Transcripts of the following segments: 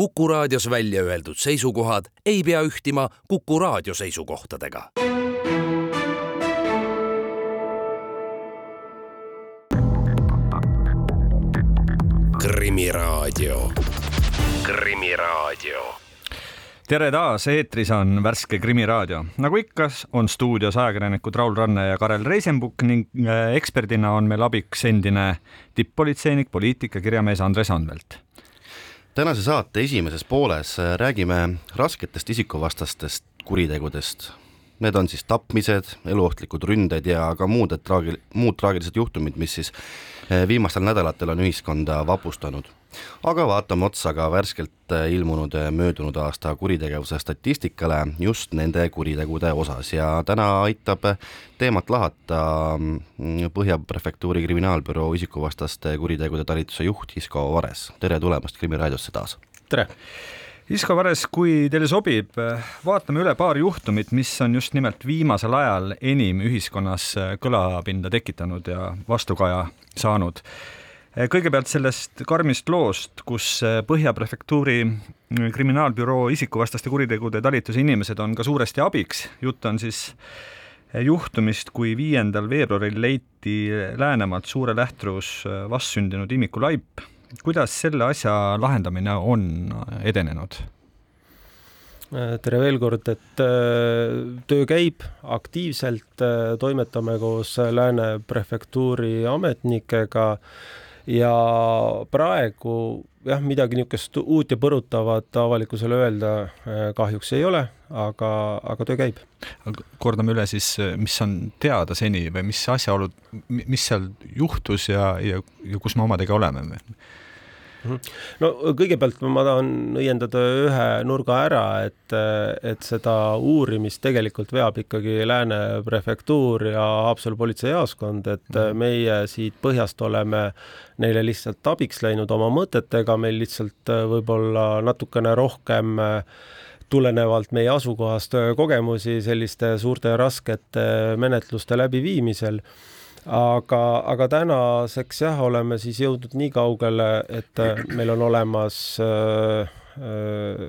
Kuku raadios välja öeldud seisukohad ei pea ühtima Kuku raadio seisukohtadega. krimiraadio, Krimiraadio tere taas, eetris on värske Krimiraadio. nagu ikka, on stuudios ajakirjanikud Raul Ranne ja Karel Reisenbuk ning äh, eksperdina on meil abiks endine tipp-politseinik, poliitik ja kirjamees Andres Anvelt. Tänase saate esimeses pooles äh, räägime rasketest isikuvastastest kuritegudest. Need on siis tapmised, eluohtlikud ründed ja ka muud traagil-, muud traagilised juhtumid, mis siis äh, viimastel nädalatel on ühiskonda vapustanud aga vaatame otsa ka värskelt äh, ilmunud äh, möödunud aasta kuritegevuse statistikale just nende kuritegude osas ja täna aitab teemat lahata mm, Põhja prefektuuri kriminaalbüroo isikuvastaste kuritegude talituse juht Isko Vares. tere tulemast Krimiraadiosse taas! tere! Isko Vares, kui teile sobib, vaatame üle paar juhtumit, mis on just nimelt viimasel ajal enim ühiskonnas kõlapinda tekitanud ja vastukaja saanud kõigepealt sellest karmist loost, kus eh, Põhja prefektuuri mm, kriminaalbüroo isikuvastaste kuritegude talituse inimesed on ka suuresti abiks. jutt on siis eh, juhtumist, kui viiendal veebruaril leiti Läänemaalt Suure Lähtrus vastsündinud imiku laip. kuidas selle asja lahendamine on edenenud? tere veel kord, et töö käib aktiivselt, toimetame koos Lääne prefektuuri ametnikega ja praegu jah, midagi niisugust uut ja põrutavat avalikkusele öelda äh, kahjuks ei ole, aga, aga töö käib. kordame üle siis, mis on teada seni või mis asjaolud, mis seal juhtus ja, ja, ja kus me omadega oleme? No kõigepealt ma tahan õiendada ühe nurga ära, et, et seda uurimist tegelikult veab ikkagi Lääne prefektuur ja Haapsalu politseijaoskond, et mhm. meie siit põhjast oleme neile lihtsalt abiks läinud oma mõtetega, meil lihtsalt võib-olla natukene rohkem tulenevalt meie asukohast kogemusi selliste suurte raskete menetluste läbiviimisel aga, aga tänaseks jah, oleme siis jõudnud nii kaugele, et äh, meil on olemas äh, äh,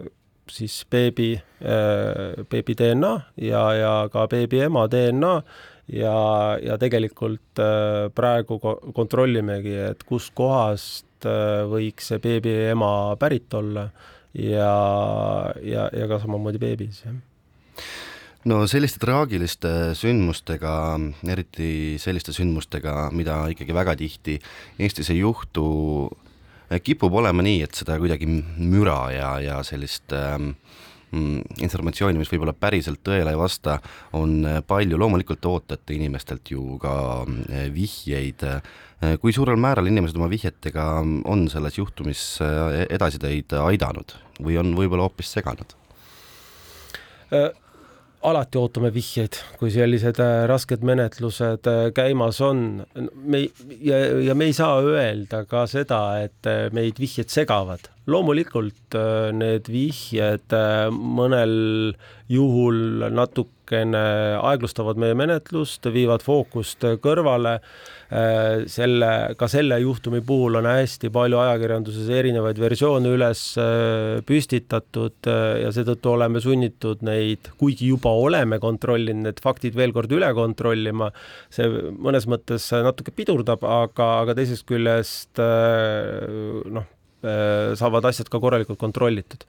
siis beebi äh,, beebi DNA ja, ja ka beebi ema DNA ja, ja tegelikult äh, praegu kontrollimegi, et kuskohast äh, võiks see beebi ema pärit olla ja, ja, ja ka samamoodi beebi siis jah no selliste traagiliste sündmustega, eriti selliste sündmustega, mida ikkagi väga tihti Eestis ei juhtu, kipub olema nii, et seda kuidagi müra ja, ja sellist ähm, informatsiooni, mis võib-olla päriselt tõele ei vasta, on palju, loomulikult ootate inimestelt ju ka äh, vihjeid, kui suurel määral inimesed oma vihjetega on selles juhtumis äh, edasi teid aidanud või on võib-olla hoopis seganud? Alati ootame vihjeid, kui sellised äh, rasked menetlused äh, käimas on. me ja, ja me ei saa öelda ka seda, et äh, meid vihjed segavad. loomulikult need vihjed mõnel juhul natukene aeglustavad meie menetlust, viivad fookust kõrvale selle, ka selle juhtumi puhul on hästi palju ajakirjanduses erinevaid versioone üles äh, püstitatud äh, ja seetõttu oleme sunnitud neid, kuigi juba oleme kontrollinud, need faktid veel kord üle kontrollima. see mõnes mõttes natuke pidurdab, aga, aga teisest küljest noh, saavad asjad ka korralikult kontrollitud.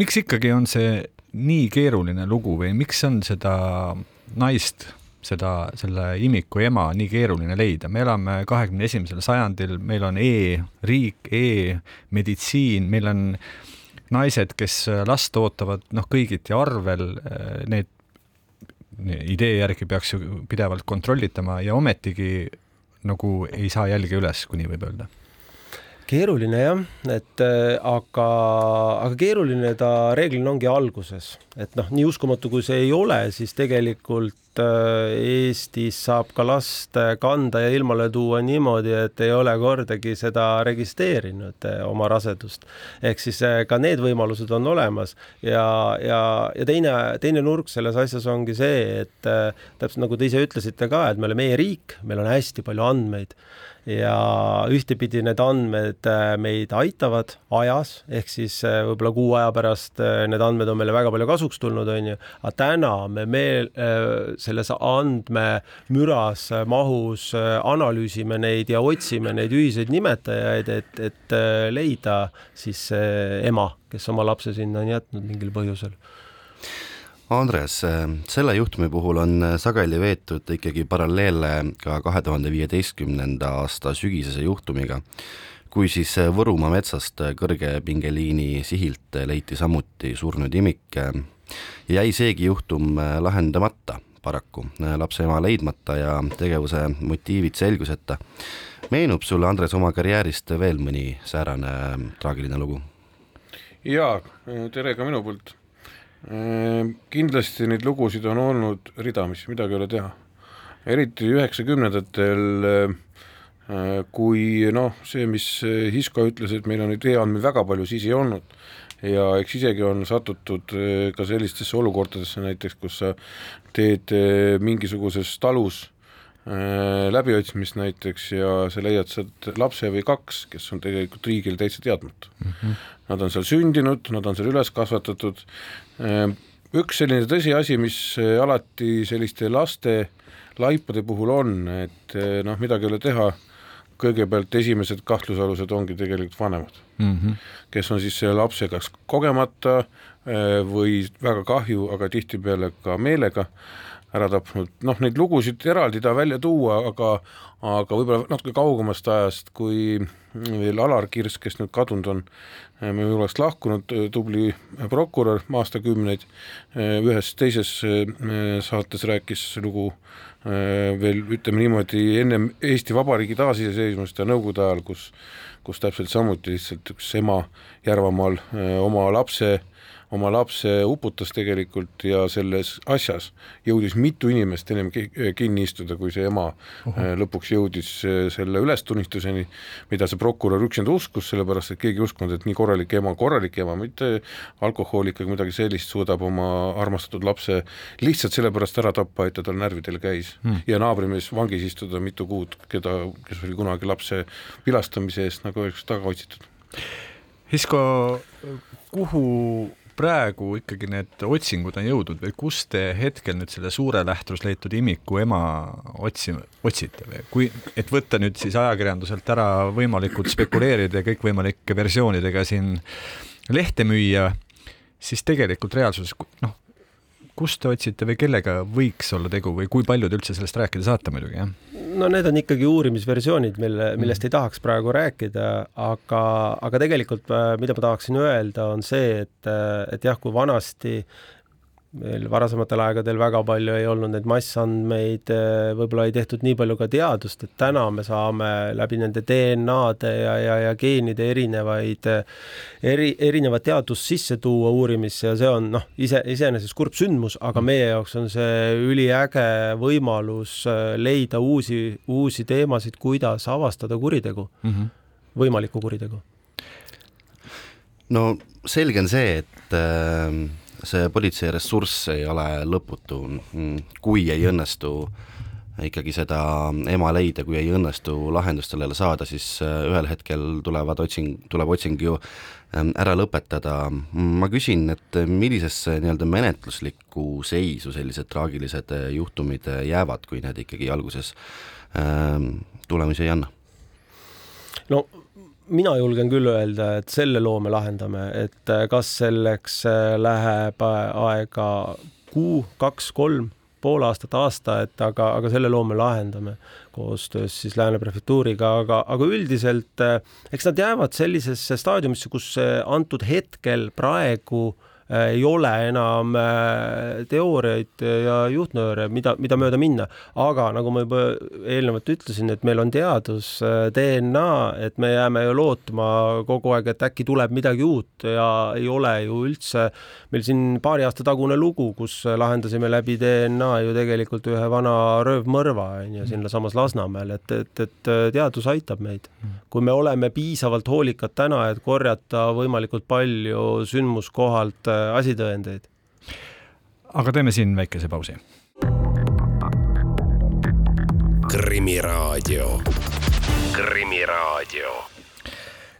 miks ikkagi on see nii keeruline lugu või miks on seda naist seda, selle imiku ema nii keeruline leida, me elame kahekümne esimesel sajandil, meil on e-riik e, e-meditsiin, meil on naised, kes last ootavad noh, kõigiti arvel, need idee järgi peaks ju pidevalt kontrollitama ja ometigi nagu ei saa jälge üles, kui nii võib öelda keeruline jah, et äh, aga, aga keeruline ta reeglina ongi alguses, et noh, nii uskumatu kui see ei ole, siis tegelikult Eestis saab ka last kanda ja ilmale tuua niimoodi, et ei ole kordagi seda registreerinud oma rasedust. ehk siis ka need võimalused on olemas. Ja, ja, ja teine, teine nurk selles asjas ongi see, et täpselt nagu te ise ütlesite ka, et me oleme e-riik, meil on hästi palju andmeid ja ühtepidi need andmed äh, meid aitavad ajas, ehk siis äh, võib-olla kuu aja pärast äh, need andmed on meile väga palju kasuks tulnud, on ju, aga täna me meel, selles andmemüras, mahus analüüsime neid ja otsime neid ühiseid nimetajaid, et, et leida siis ema, kes oma lapse sinna on jätnud mingil põhjusel Andres, selle juhtumi puhul on sageli veetud ikkagi paralleele ka kahe tuhande viieteistkümnenda aasta sügisese juhtumiga, kui siis Võrumaa metsast kõrgepingeliini sihilt leiti samuti surnud imik. jäi seegi juhtum lahendamata paraku, lapse ema leidmata ja tegevuse motiivid selguseta. meenub sulle, Andres, oma karjäärist veel mõni säärane traagiline lugu? jaa, tere ka minu poolt Ehm, kindlasti neid lugusid on olnud ridamisi, midagi ei ole teha. eriti üheksakümnendatel, äh, kui noh, see, mis Hisko ütles, et meil on neid e-andmeid väga palju, siis ei olnud. ja eks isegi on satutud äh, ka sellistesse olukordadesse näiteks, kus sa teed äh, mingisuguses talus läbiotsmist näiteks ja sa leiad sealt lapse või kaks, kes on tegelikult riigile täitsa teadmata mm. -hmm. Nad on seal sündinud, nad on seal üles kasvatatud, Ehm, üks selline tõsiasi, mis eh, alati selliste laste laipade puhul on, et noh, midagi ei ole teha, kõigepealt esimesed kahtlusalused ongi tegelikult vanemad mm, -hmm. kes on siis selle lapse kas kogemata või väga kahju, aga tihtipeale ka meelega ära tapnud, noh, neid lugusid eraldi ta välja tuua, aga aga võib-olla natuke kaugemast ajast, kui veel Alar Kirs, kes nüüd kadunud on, meie juurest lahkunud, tubli prokurör aastakümneid, ühes teises saates rääkis lugu veel ütleme niimoodi ennem Eesti Vabariigi taasiseseisvumist ja Nõukogude ajal, kus kus täpselt samuti lihtsalt üks ema Järvamaal oma lapse äh, oma lapse uputas tegelikult ja selles asjas jõudis mitu inimest ennem kinni istuda, kui see ema uh -huh. lõpuks jõudis äh, selle ülestunnistuseni, mida see prokurör üksinda uskus, sellepärast et keegi ei uskunud, et nii korralik ema, korralik ema, mitte alkohoolik ega midagi sellist, suudab oma armastatud lapse lihtsalt sellepärast ära tappa, et ta tal närvidel käis hmm. ja naabrimees vangis istuda mitu kuud, keda, kes oli kunagi lapse vilastamise eest, nagu öeldakse, taga otsitud. Hisko, kuhu praegu ikkagi need otsingud on jõudnud või kus te hetkel nüüd selle suure lähtrus leitud imiku ema otsi-, otsite või kui, et võtta nüüd siis ajakirjanduselt ära võimalikud spekuleerida ja kõikvõimalike versioonidega siin lehte müüa, siis tegelikult reaalsuses noh, kust te otsite või kellega võiks olla tegu või kui palju te üldse sellest rääkida saate muidugi, jah? no need on ikkagi uurimisversioonid, mille, millest ei tahaks praegu rääkida, aga, aga tegelikult äh, mida ma tahaksin öelda, on see, et, et jah, kui vanasti meil varasematel aegadel väga palju ei olnud neid massandmeid, võib-olla ei tehtud nii palju ka teadust, et täna me saame läbi nende DNA-de ja, ja, ja geenide erinevaid, eri, erinevat teadust sisse tuua uurimisse ja see on noh, ise, iseenesest kurb sündmus, aga meie jaoks on see üliäge võimalus leida uusi, uusi teemasid, kuidas avastada kuritegu mm, -hmm. võimalikku kuritegu. no selge on see, et äh see politsei ressurss ei ole lõputu, kui ei õnnestu ikkagi seda ema leida, kui ei õnnestu lahendust sellele saada, siis äh, ühel hetkel tulevad otsing, tuleb otsing ju ähm, ära lõpetada. ma küsin, et millisesse nii-öelda menetluslikku seisu sellised traagilised äh, juhtumid äh, jäävad, kui need ikkagi alguses ähm, tulemusi ei anna? no mina julgen küll öelda, et selle loo me lahendame, et äh, kas selleks äh, läheb äh, aega kuu, kaks, kolm, pool aastat, aasta, et aga, aga selle loo me lahendame koostöös siis Lääne prefektuuriga, aga, aga üldiselt eks nad jäävad sellisesse staadiumisse, kus antud hetkel praegu Äh, ei ole enam äh, teooriaid ja juhtnööre, mida, mida mööda minna, aga nagu ma juba eelnevalt ütlesin, et meil on teadus, äh, DNA, et me jääme ju lootma kogu aeg, et äkki tuleb midagi uut ja ei ole ju üldse, meil siin paari aasta tagune lugu, kus lahendasime läbi DNA ju tegelikult ühe vana röövmõrva on ju siinsamas Lasnamäel, et, et, et teadus aitab meid. kui me oleme piisavalt hoolikad täna, et korjata võimalikult palju sündmuskohalt asitõendeid. aga teeme siin väikese pausi. krimiraadio, Krimiraadio.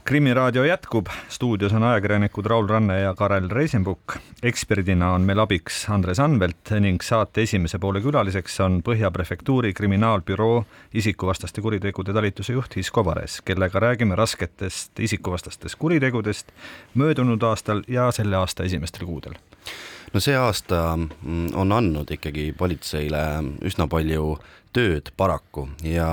Krimiraadio jätkub, stuudios on ajakirjanikud Raul Ranne ja Karel Reisenbuk. eksperdina on meil abiks Andres Anvelt ning saate esimese poole külaliseks on Põhja prefektuuri kriminaalbüroo isikuvastaste kuritegude talituse juht Hisko Vares, kellega räägime rasketest isikuvastastest kuritegudest möödunud aastal ja selle aasta esimestel kuudel no see aasta mm, on andnud ikkagi politseile üsna palju tööd paraku ja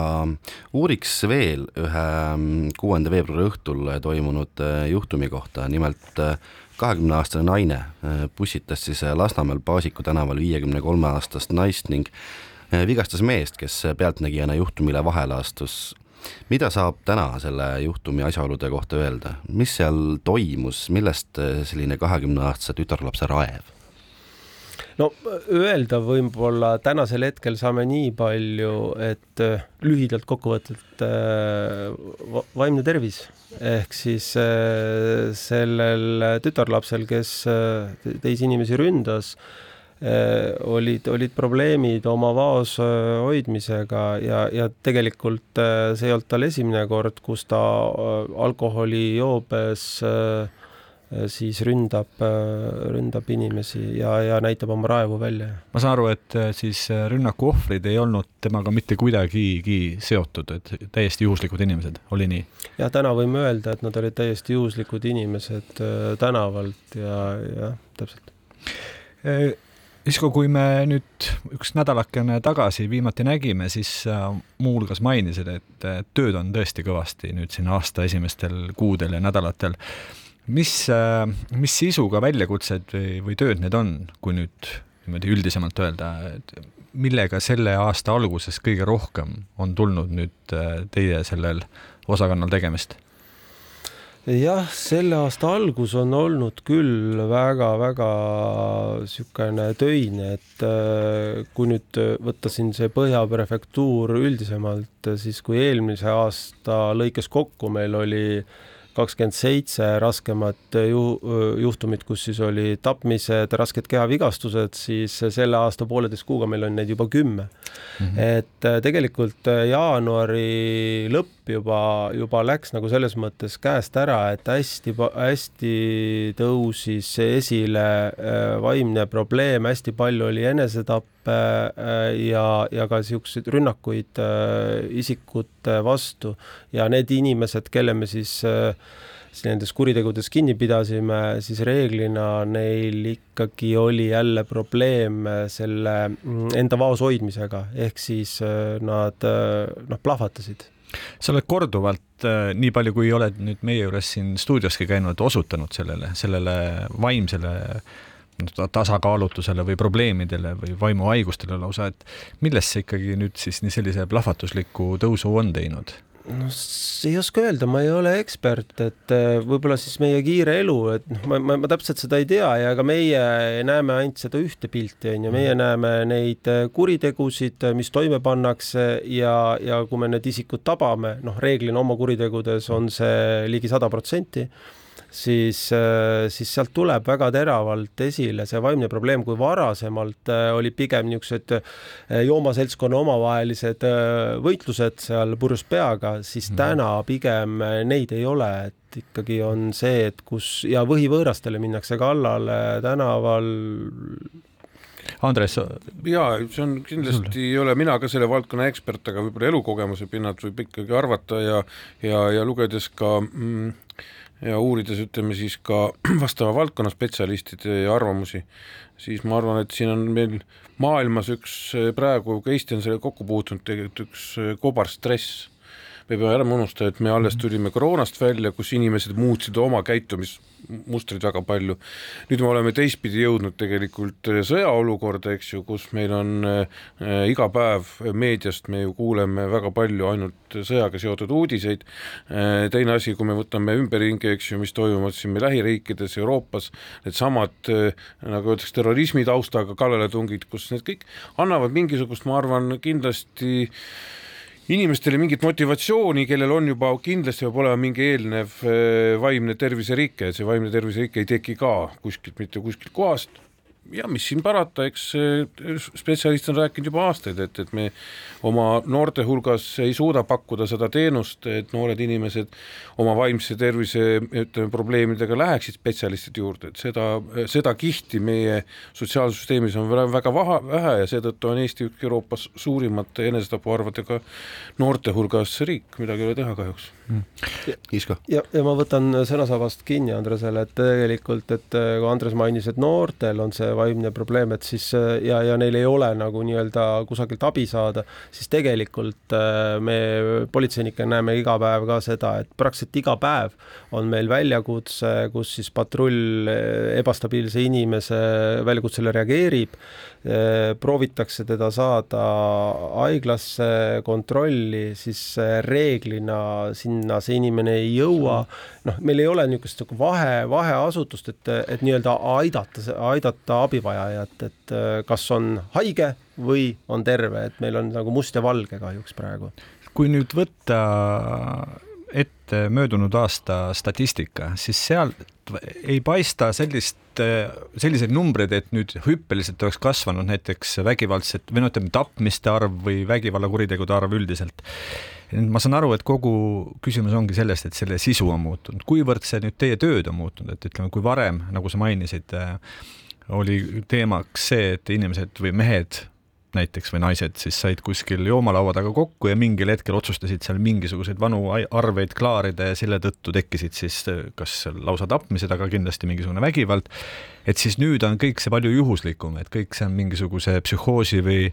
uuriks veel ühe mm, kuuenda veebruari õhtul toimunud äh, juhtumi kohta, nimelt äh, kahekümneaastane naine äh, pussitas siis Lasnamäel Paasiku tänaval viiekümne kolme aastast naist ning vigastas meest, kes pealtnägijana juhtumile vahele astus. mida saab täna selle juhtumi asjaolude kohta öelda, mis seal toimus, millest selline kahekümneaastase tütarlapse raev? No öelda võib-olla tänasel hetkel saame nii palju, et äh, lühidalt kokkuvõttelt äh, vaimne tervis. Ehk siis äh, sellel tütarlapsel, kes teisi inimesi ründas, olid, olid probleemid oma vaos hoidmisega ja, ja tegelikult see ei olnud tal esimene kord, kus ta alkoholijoobes Äh, siis ründab, äh, ründab inimesi ja, ja näitab oma raevu välja. ma saan aru, et äh, siis rünnaku ohvrid ei olnud temaga mitte kuidagigi seotud, et täiesti juhuslikud inimesed, oli nii? jah, täna võime öelda, et nad olid täiesti juhuslikud inimesed tänavalt ja, jah, täpselt. Isko, kui me nüüd üks nädalakene tagasi viimati nägime, siis muuhulgas mainisid, et tööd on tõesti kõvasti nüüd siin aasta esimestel kuudel ja nädalatel mis, äh, mis sisuga väljakutsed või, või tööd need on, kui nüüd niimoodi üldisemalt öelda, et millega selle aasta alguses kõige rohkem on tulnud nüüd äh, teie sellel osakonnal tegemist? jah, selle aasta algus on olnud küll väga-väga niisugune töine, et äh, kui nüüd võtta siin see Põhja prefektuur üldisemalt, siis kui eelmise aasta lõikes kokku meil oli äh, kakskümmend seitse raskemat ju-, juhtumit, kus siis oli tapmised, rasked kehavigastused, siis selle aasta pooleteist kuuga meil on neid juba kümme mm. -hmm. et äh, tegelikult äh, jaanuari lõpp juba, juba läks nagu selles mõttes käest ära, et hästi-hästi tõusis esile äh, vaimne probleem, hästi palju oli enesetappe ja, ja ka niisuguseid rünnakuid isikute vastu. Ja need inimesed, kelle me siis siis nendes kuritegudes kinni pidasime, siis reeglina neil ikkagi oli jälle probleem selle mm, enda vaos hoidmisega, ehk siis äh, nad äh, noh, plahvatasid sa oled korduvalt, äh, nii palju kui oled nüüd meie juures siin stuudioski käinud, osutanud sellele, sellele vaimsele tasakaalutusele või probleemidele või vaimuhaigustele lausa, et millest see ikkagi nüüd siis nii sellise plahvatusliku tõusu on teinud? No ei oska öelda, ma ei ole ekspert, et äh, võib-olla siis meie kiire elu, et noh, ma, ma, ma täpselt seda ei tea ja ega meie näeme ainult seda ühte pilti, on ju, meie mm. näeme neid äh, kuritegusid, mis toime pannakse ja, ja kui me need isikud tabame, noh, reeglina oma kuritegudes on see ligi sada protsenti siis, äh, siis sealt tuleb väga teravalt esile see vaimne probleem, kui varasemalt äh, oli pigem niisugused äh, joomaseltskonna omavahelised võitlused seal purjus peaga, siis mm. täna pigem neid ei ole, et ikkagi on see, et kus ja võhivõõrastele minnakse kallale tänaval Andres. jaa, see on kindlasti, ei ole mina ka selle valdkonna ekspert, aga võib-olla elukogemuse pinnalt võib ikkagi arvata ja ja, ja lugedes ka mm, ja uurides, ütleme siis ka vastava valdkonna spetsialistide arvamusi, siis ma arvan, et siin on meil maailmas üks praegu, ka Eesti on sellega kokku puutunud, tegelikult üks kobarstress, me peame ära unustama, et me alles tulime koroonast välja, kus inimesed muutsid oma käitumismustreid väga palju. nüüd me oleme teistpidi jõudnud tegelikult sõjaolukorda, eks ju, kus meil on äh, iga päev meediast me ju kuuleme väga palju ainult sõjaga seotud uudiseid äh,. teine asi, kui me võtame ümberringi, eks ju, mis toimuvad siin meie lähiriikides, Euroopas, needsamad äh, nagu öeldakse, terrorismi taustaga kallaletungid, kus need kõik annavad mingisugust, ma arvan, kindlasti inimestele mingit motivatsiooni, kellel on juba kindlasti peab olema mingi eelnev äh, vaimne terviserike, see vaimne terviserike ei teki ka kuskilt, mitte kuskilt kohast ja mis siin parata, eks spetsialist on rääkinud juba aastaid, et, et me oma noorte hulgas ei suuda pakkuda seda teenust, et noored inimesed oma vaimse tervise ütleme probleemidega läheksid spetsialistide juurde, et seda, seda kihti meie sotsiaalsüsteemis on väga vaha, vähe ja seetõttu on Eesti üks Euroopas suurimate enesetapuarvadega noorte hulgas riik, midagi ei ole teha kahjuks mm.. Isko. ja, ja ma võtan sõnasabast kinni Andresele, et tegelikult, et kui Andres mainis, et noortel on see vaimne probleem, et siis ja, ja neil ei ole nagu nii-öelda kusagilt abi saada, siis tegelikult äh, me politseinikena näeme iga päev ka seda, et praktiliselt iga päev on meil väljakutse, kus siis patrull ebastabiilse inimese väljakutsele reageerib Äh, proovitakse teda saada haiglasse kontrolli, siis äh, reeglina sinna see inimene ei jõua. noh, meil ei ole niisugust nagu vahe, vaheasutust, et, et nii-öelda aidata, aidata abivajajat, et äh, kas on haige või on terve, et meil on nagu must ja valge kahjuks praegu. kui nüüd võtta ette möödunud aasta statistika, siis sealt ei paista sellist, selliseid numbreid, et nüüd hüppeliselt oleks kasvanud näiteks vägivaldset või no ütleme, tapmiste arv või vägivallakuritegude arv üldiselt. ma saan aru, et kogu küsimus ongi sellest, et selle sisu on muutunud, kuivõrd see nüüd teie tööd on muutunud, et ütleme, kui varem, nagu sa mainisid, oli teemaks see, et inimesed või mehed näiteks või naised siis said kuskil joomalaua taga kokku ja mingil hetkel otsustasid seal mingisuguseid vanu arveid klaarida ja selle tõttu tekkisid siis kas lausa tapmised, aga kindlasti mingisugune vägivald. et siis nüüd on kõik see palju juhuslikum, et kõik see on mingisuguse psühhoosi või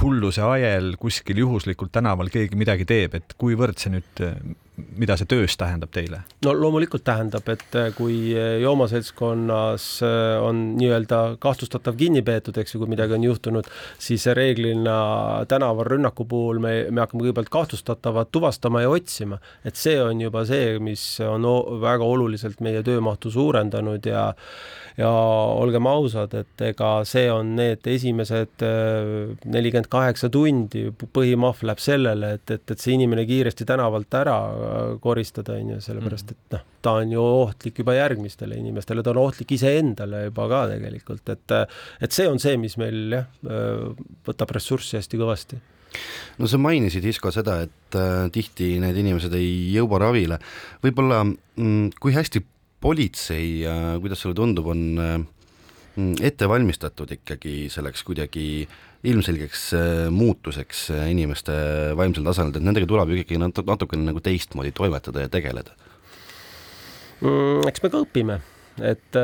hulluse ajel kuskil juhuslikult tänaval keegi midagi teeb, et kuivõrd see nüüd, mida see töös tähendab teile? no loomulikult tähendab, et kui joomaseltskonnas on nii-öelda kahtlustatav kinni peetud, eks ju, kui midagi on juhtunud, siis reeglina tänaval rünnaku puhul me, me hakkame kõigepealt kahtlustatavat tuvastama ja otsima, et see on juba see, mis on väga oluliselt meie töömahtu suurendanud ja ja olgem ausad, et ega see on need esimesed äh, nelikümmend kaheksa tundi, põhimahv läheb sellele, et, et, et see inimene kiiresti tänavalt ära äh, koristada, on ju, sellepärast et noh, ta on ju ohtlik juba järgmistele inimestele, ta on ohtlik iseendale juba ka tegelikult, et et see on see, mis meil jah, äh, võtab ressurssi hästi kõvasti no sa mainisid, Isko, seda, et äh, tihti need inimesed ei jõua ravile. võib-olla mm, kui hästi politsei, kuidas sulle tundub, on äh, ette valmistatud ikkagi selleks kuidagi ilmselgeks äh, muutuseks äh, inimeste vaimsel tasandil, et nendega tuleb ju ikkagi natukene nagu teistmoodi toimetada ja tegeleda. Mm,? eks me ka õpime. Et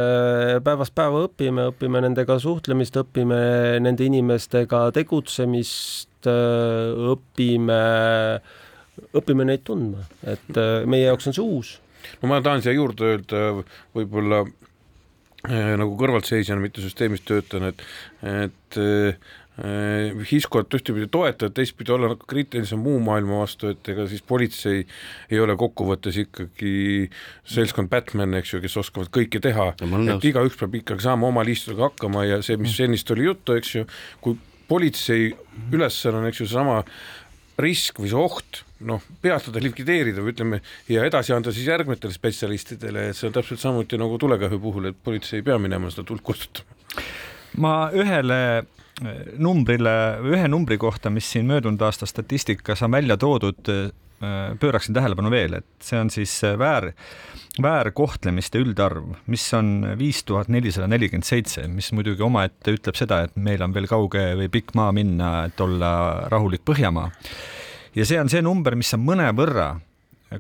päevast päeva õpime, õpime nendega suhtlemist, õpime nende inimestega tegutsemist, õpime, õpime neid tundma, et meie jaoks on see uus. No ma tahan siia juurde öelda võib-olla äh, nagu kõrvaltseisjana, mitte süsteemis töötajana, et, et äh, Hiskot ühtepidi toetada, teistpidi olla nagu kriitilisem muu maailma vastu, et ega siis politsei ei ole kokkuvõttes ikkagi seltskond Batman, eks ju, kes oskavad kõike teha, et igaüks peab ikkagi saama oma liistudega hakkama ja see, mis ennist oli juttu, eks ju, kui politsei ülesanne on, eks ju, seesama risk või see oht noh, peatada, likvideerida või ütleme, ja edasi anda siis järgmetele spetsialistidele, et see on täpselt samuti nagu tulekahju puhul, et politsei ei pea minema seda tuld kustutama. ma ühele eh, numbrile, ühe numbri kohta, mis siin möödunud aasta statistikas on välja toodud, eh, pööraksin tähelepanu veel, et see on siis väär, väärkohtlemiste üldarv, mis on viis tuhat nelisada nelikümmend seitse, mis muidugi omaette ütleb seda, et meil on veel kauge või pikk maa minna, et olla rahulik Põhjamaa ja see on see number, mis on mõnevõrra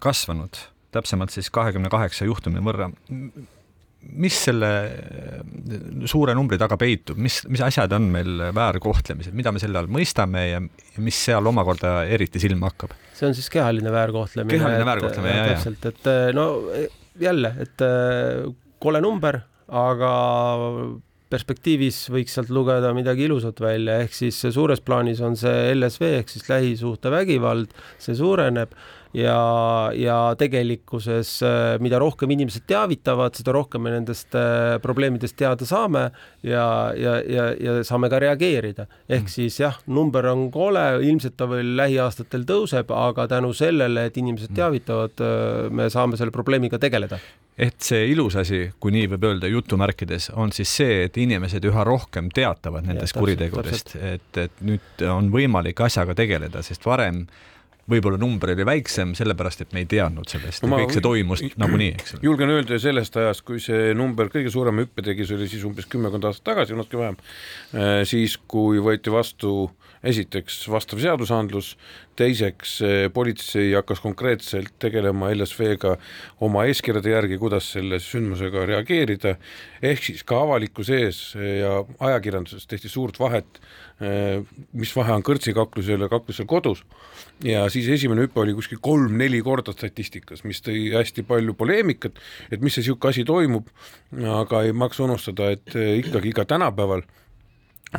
kasvanud, täpsemalt siis kahekümne kaheksa juhtumi võrra. mis selle suure numbri taga peitub, mis, mis asjad on meil väärkohtlemised, mida me selle all mõistame ja, ja mis seal omakorda eriti silma hakkab? see on siis kehaline väärkohtlemine. kehaline väärkohtlemine, jah, jah. täpselt, et no jälle, et kole number, aga perspektiivis võiks sealt lugeda midagi ilusat välja, ehk siis suures plaanis on see LSV ehk siis lähisuhtevägivald, see suureneb ja, ja tegelikkuses, mida rohkem inimesed teavitavad, seda rohkem me nendest äh, probleemidest teada saame ja, ja, ja, ja saame ka reageerida. ehk mm. siis jah, number on kole, ilmselt ta veel lähiaastatel tõuseb, aga tänu sellele, et inimesed mm. teavitavad, äh, me saame selle probleemiga tegeleda et see ilus asi, kui nii võib öelda jutumärkides, on siis see, et inimesed üha rohkem teatavad nendest ja, kuritegudest, et, et nüüd on võimalik asjaga tegeleda, sest varem võib-olla number oli väiksem, sellepärast et me ei teadnud sellest no, kõik see toimus nagunii, eks ole. julgen öelda sellest ajast, kui see number kõige suurema hüppe tegi, see oli siis umbes kümmekond aastat tagasi, natuke vähem, äh, siis kui võeti vastu esiteks vastav seadusandlus, teiseks politsei hakkas konkreetselt tegelema LSV-ga oma eeskirjade järgi, kuidas selle sündmusega reageerida, ehk siis ka avalikkuse ees ja ajakirjanduses tehti suurt vahet, mis vahe on kõrtsikaklusel ja kaklusel kodus, ja siis esimene hüpe oli kuskil kolm-neli korda statistikas, mis tõi hästi palju poleemikat, et mis see niisugune asi toimub, aga ei maksa unustada, et ikkagi ka tänapäeval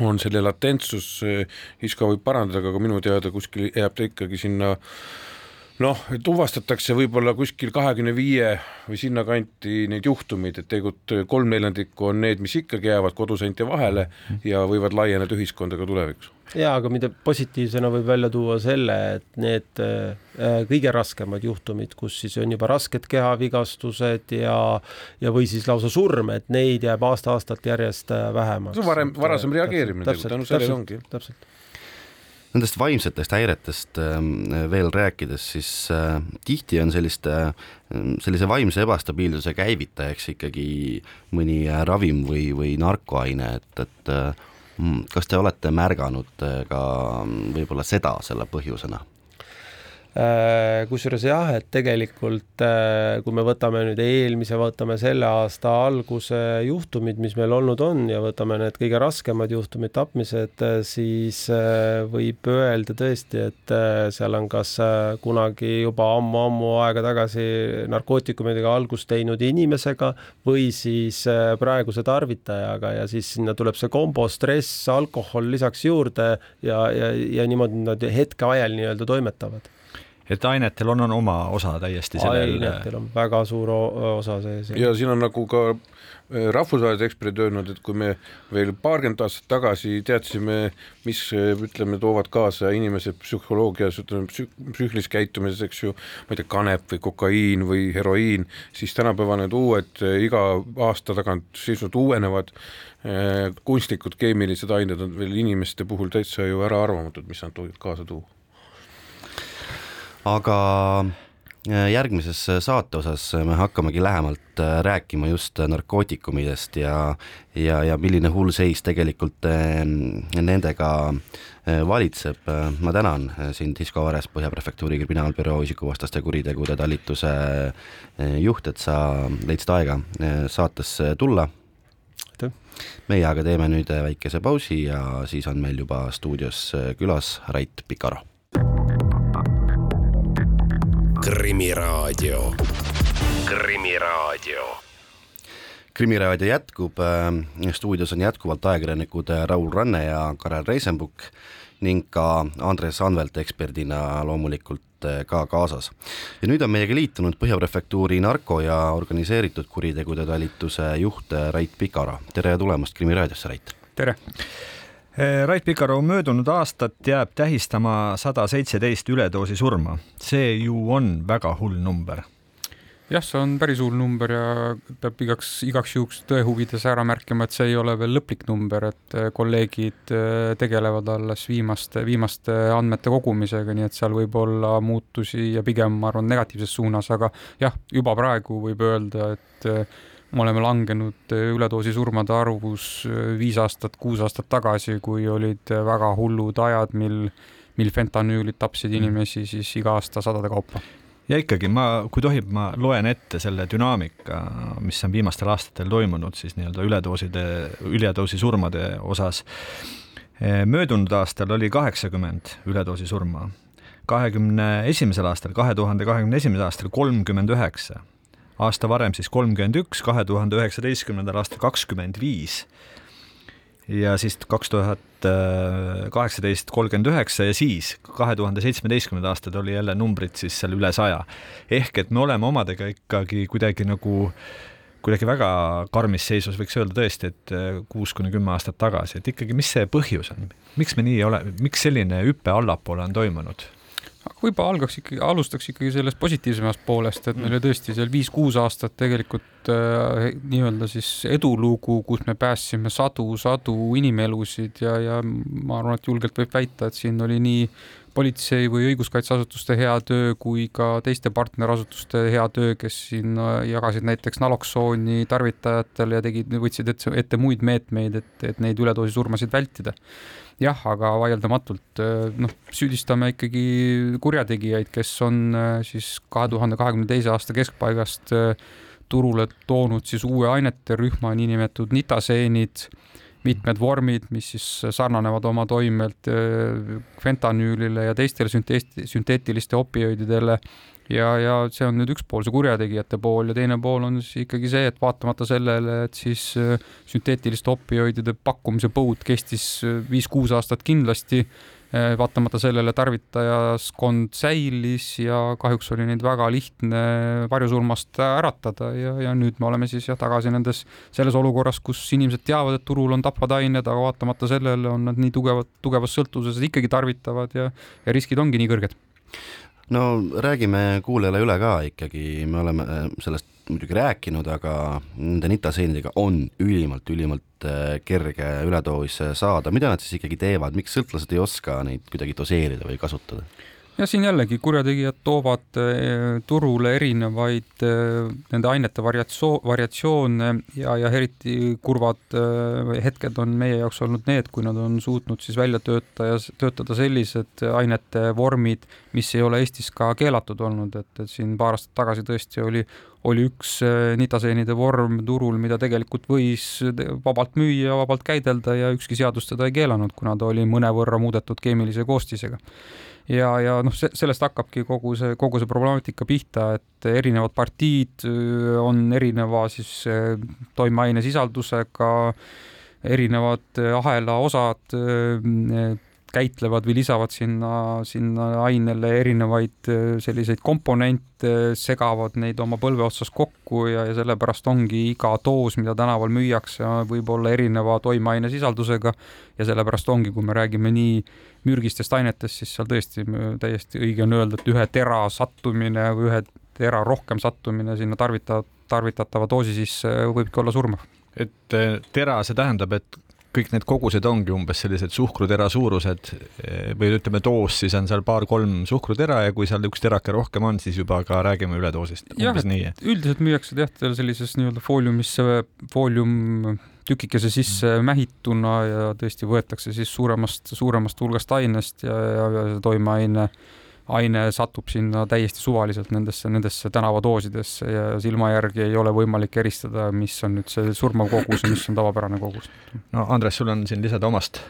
on selle latentsus, Iska võib parandada, aga minu teada kuskil jääb ta ikkagi sinna noh, tuvastatakse võib-olla kuskil kahekümne viie või sinnakanti neid juhtumeid, et tegelikult kolm neljandikku on need, mis ikkagi jäävad koduseinte vahele ja võivad laieneda ühiskonda ka tulevikus. ja aga mida positiivsena võib välja tuua selle, et need äh, kõige raskemad juhtumid, kus siis on juba rasked kehavigastused ja ja või siis lausa surm, et neid jääb aasta-aastalt järjest äh, vähemaks. see on varem, varasem reageerimine tegelikult, tänu sellele ongi. täpselt Nendest vaimsetest häiretest ähm, veel rääkides, siis äh, tihti on selliste, ähm, sellise vaimse ebastabiilsuse käivitajaks ikkagi mõni äh, ravim või, või narkoaine, et, et äh, mm, kas te olete märganud ka mm, võib-olla seda selle põhjusena? Äh, kusjuures jah, et tegelikult äh, kui me võtame nüüd eelmise, võtame selle aasta alguse juhtumid, mis meil olnud on ja võtame need kõige raskemad juhtumid, tapmised, äh, siis võib öelda tõesti, et seal on kas kunagi juba ammu-ammu aega tagasi narkootikumidega algust teinud inimesega või siis praeguse tarvitajaga ja siis sinna tuleb see kombo stress, alkohol lisaks juurde ja, ja, ja niimoodi nad hetke ajal nii-öelda toimetavad et ainetel on, on oma osa täiesti sellel. ainetel on väga suur osa sees. ja siin on nagu ka äh, rahvusvahelised eksperdid öelnud, et kui me veel paarkümmend aastat tagasi teadsime, mis ütleme, toovad kaasa inimese psühholoogias, ütleme psüühilises käitumises, eks ju, ma ei tea, kanep või kokaiin või heroiin, siis tänapäeva need uued äh, iga aasta tagant sisuliselt uuenevad äh, kunstlikud keemilised ained on veel inimeste puhul täitsa ju äraarvamatud, mis nad võivad kaasa tuua aga äh, järgmises äh, saate osas me hakkamegi lähemalt äh, rääkima just narkootikumidest ja, ja, ja milline hull seis tegelikult nendega valitseb. ma tänan sind, Hisko Vares, Põhja Prefektuuri kriminaalbüroo isikuvastaste kuritegude talituse juht, et sa leidsid aega saatesse tulla. meie aga teeme nüüd väikese pausi ja siis on meil juba stuudios külas Rait Pikaro Krimiraadio. krimiraadio. krimiraadio jätkub, äh, stuudios on jätkuvalt ajakirjanikud äh, Raul Ranne ja Karel Reisenbuk ning ka Andres Anvelt eksperdina loomulikult äh, ka kaasas. ja nüüd on meiega liitunud Põhja Prefektuuri narko- ja organiseeritud kuritegude talituse juht Rait Pikara. tere tulemast Krimiraadiosse, Rait! tere! Eh, Rait Pikaru möödunud aastat jääb tähistama sada seitseteist üledoosi surma. see ju on väga hull number. jah, see on päris hull number ja peab igaks, igaks juhuks tõe huvides ära märkima, et see ei ole veel lõplik number, et eh, kolleegid eh, tegelevad alles viimaste, viimaste andmete kogumisega, nii et seal võib olla muutusi ja pigem ma arvan negatiivses suunas, aga jah, juba praegu võib öelda, et me oleme langenud äh, üledoosi surmade arvus äh, viis aastat, kuus aastat tagasi, kui olid äh, väga hullud ajad, mil, mil fentanüülid tapsid mm. inimesi siis iga aasta sadade kaupa ja ikkagi ma, kui tohib, ma loen ette selle dünaamika, mis on viimastel aastatel toimunud siis nii-öelda üledooside, üledoosi surmade osas. möödunud aastal oli kaheksakümmend üledoosi surma, kahekümne esimesel aastal, kahe tuhande kahekümne esimesel aastal kolmkümmend üheksa, aasta varem siis kolmkümmend üks, kahe tuhande üheksateistkümnendal aastal kakskümmend viis ja siis kaks tuhat kaheksateist kolmkümmend üheksa ja siis kahe tuhande seitsmeteistkümnendal aastal oli jälle numbrid siis seal üle saja. ehk et me oleme omadega ikkagi kuidagi nagu kuidagi väga karmis seisus, võiks öelda tõesti, et kuus kuni kümme aastat tagasi, et ikkagi, mis see põhjus on, miks me nii ole, miks selline hüpe allapoole on toimunud? Aga võib-olla algaks ikkagi, alustaks ikkagi sellest positiivsemast poolest, et meil oli tõesti seal viis-kuus aastat tegelikult äh, nii-öelda siis edulugu, kus me päästsime sadu-sadu inimelusid ja, ja ma arvan, et julgelt võib väita, et siin oli nii politsei või õiguskaitseasutuste hea töö kui ka teiste partnerasutuste hea töö, kes siin äh, jagasid näiteks naloksooni tarvitajatele ja tegid, võtsid ette, ette muid meetmeid, et, et neid üledoosi surmasid vältida jah, aga vaieldamatult äh, noh, süüdistame ikkagi kurjategijaid, kes on äh, siis kahe tuhande kahekümne teise aasta keskpaigast äh, turule toonud siis uue ainete rühma, niinimetatud nitaseenid, mitmed vormid, mis siis sarnanevad oma toimelt fentanüülile ja teistele sünteetiliste opioididele. Ja, ja see on nüüd üks pool, see kurjategijate pool ja teine pool on siis ikkagi see, et vaatamata sellele, et siis äh, sünteetiliste opioidide pakkumise põud kestis äh, viis-kuus aastat kindlasti, äh, vaatamata sellele tarvitajaskond säilis ja kahjuks oli neid väga lihtne varjusurmast äratada ja, ja nüüd me oleme siis jah, tagasi nendes, selles olukorras, kus inimesed teavad, et turul on tapvad ained, aga vaatamata sellele on nad nii tugevad, tugevas sõltuvuses, et ikkagi tarvitavad ja, ja riskid ongi nii kõrged no räägime kuulajale üle ka ikkagi, me oleme äh, sellest muidugi rääkinud, aga nende nitaseenidega on ülimalt-ülimalt äh, kerge üledoos saada, mida nad siis ikkagi teevad, miks sõltlased ei oska neid kuidagi doseerida või kasutada? Ja siin jällegi kurjategijad toovad eh, turule erinevaid eh, nende ainete variatsioon, variatsioone ja, ja eriti kurvad eh, hetked on meie jaoks olnud need, kui nad on suutnud siis välja töötaja, töötada sellised ainete vormid, mis ei ole Eestis ka keelatud olnud, et, et siin paar aastat tagasi tõesti oli, oli üks nitaseenide vorm turul, mida tegelikult võis vabalt müüa, vabalt käidelda ja ükski seadus seda ei keelanud, kuna ta oli mõnevõrra muudetud keemilise koostisega ja, ja noh, sellest hakkabki kogu see, kogu see problemaatika pihta, et erinevad partiid on erineva siis toimeaine sisaldusega, erinevad ahela osad käitlevad või lisavad sinna, sinna ainele erinevaid selliseid komponente, segavad neid oma põlve otsas kokku ja, ja sellepärast ongi iga doos, mida tänaval müüakse, võib olla erineva toimeaine sisaldusega ja sellepärast ongi, kui me räägime nii mürgistest ainetest, siis seal tõesti täiesti õige on öelda, et ühe tera sattumine või ühe tera rohkem sattumine sinna tarvita-, tarvitatava doosi sisse võibki olla surmav. Et tera, see tähendab, et kõik need kogused ongi umbes sellised suhkrutera suurused või ütleme, doos siis on seal paar-kolm suhkrutera ja kui seal üks terake rohkem on, siis juba ka räägime üledoosist. jah, et üldiselt müüakse jah, sellises nii-öelda fooliumisse, foolium tükikese sisse mähituna ja tõesti võetakse siis suuremast, suuremast hulgast ainest ja, ja, ja toimeaine äh, aine satub sinna täiesti suvaliselt nendesse, nendesse tänavadoosidesse ja silma järgi ei ole võimalik eristada, mis on nüüd see surmav kogus ja mis on tavapärane kogus. no Andres, sul on siin lisada omast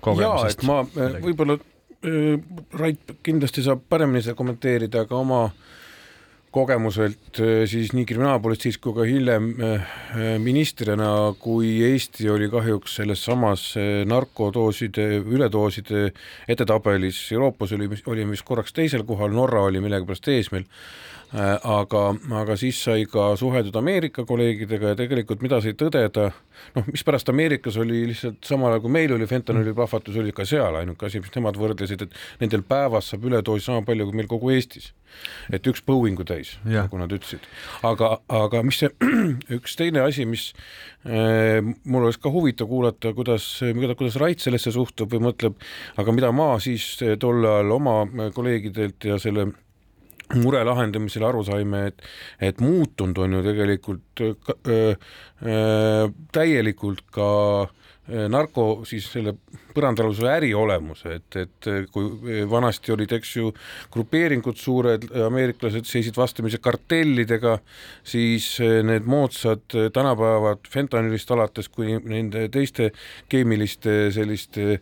kogemusest? ma võib-olla äh, Rait kindlasti saab paremini seda kommenteerida, aga oma äh, kogemuselt äh, siis nii kriminaalpolitseis kui ka hiljem äh, äh, ministrina, kui Eesti oli kahjuks selles samas narkodooside, üledooside edetabelis, Euroopas oli, olime vist korraks teisel kohal, Norra oli millegipärast ees meil aga, aga siis sai ka suheldud Ameerika kolleegidega ja tegelikult mida sai tõdeda, noh, mispärast Ameerikas oli lihtsalt samal ajal kui meil oli fentanüüli plahvatus, oli ka seal ainuke asi, mis nemad võrdlesid, et nendel päevas saab üledoosi sama palju kui meil kogu Eestis. et üks põuingu täis, nagu nad ütlesid. aga, aga mis see üks teine asi, mis äh, mul oleks ka huvitav kuulata, kuidas, kuidas Rait sellesse suhtub või mõtleb, aga mida ma siis tol ajal oma kolleegidelt ja selle mure lahendamisel aru saime, et, et muutunud on ju tegelikult äh, äh, täielikult ka narko siis selle põrandaaluse äri olemuse, et, et kui vanasti olid, eks ju, grupeeringud suured, ameeriklased seisid vastamisi kartellidega, siis need moodsad tänapäevad fentanülist alates kuni nende teiste keemiliste selliste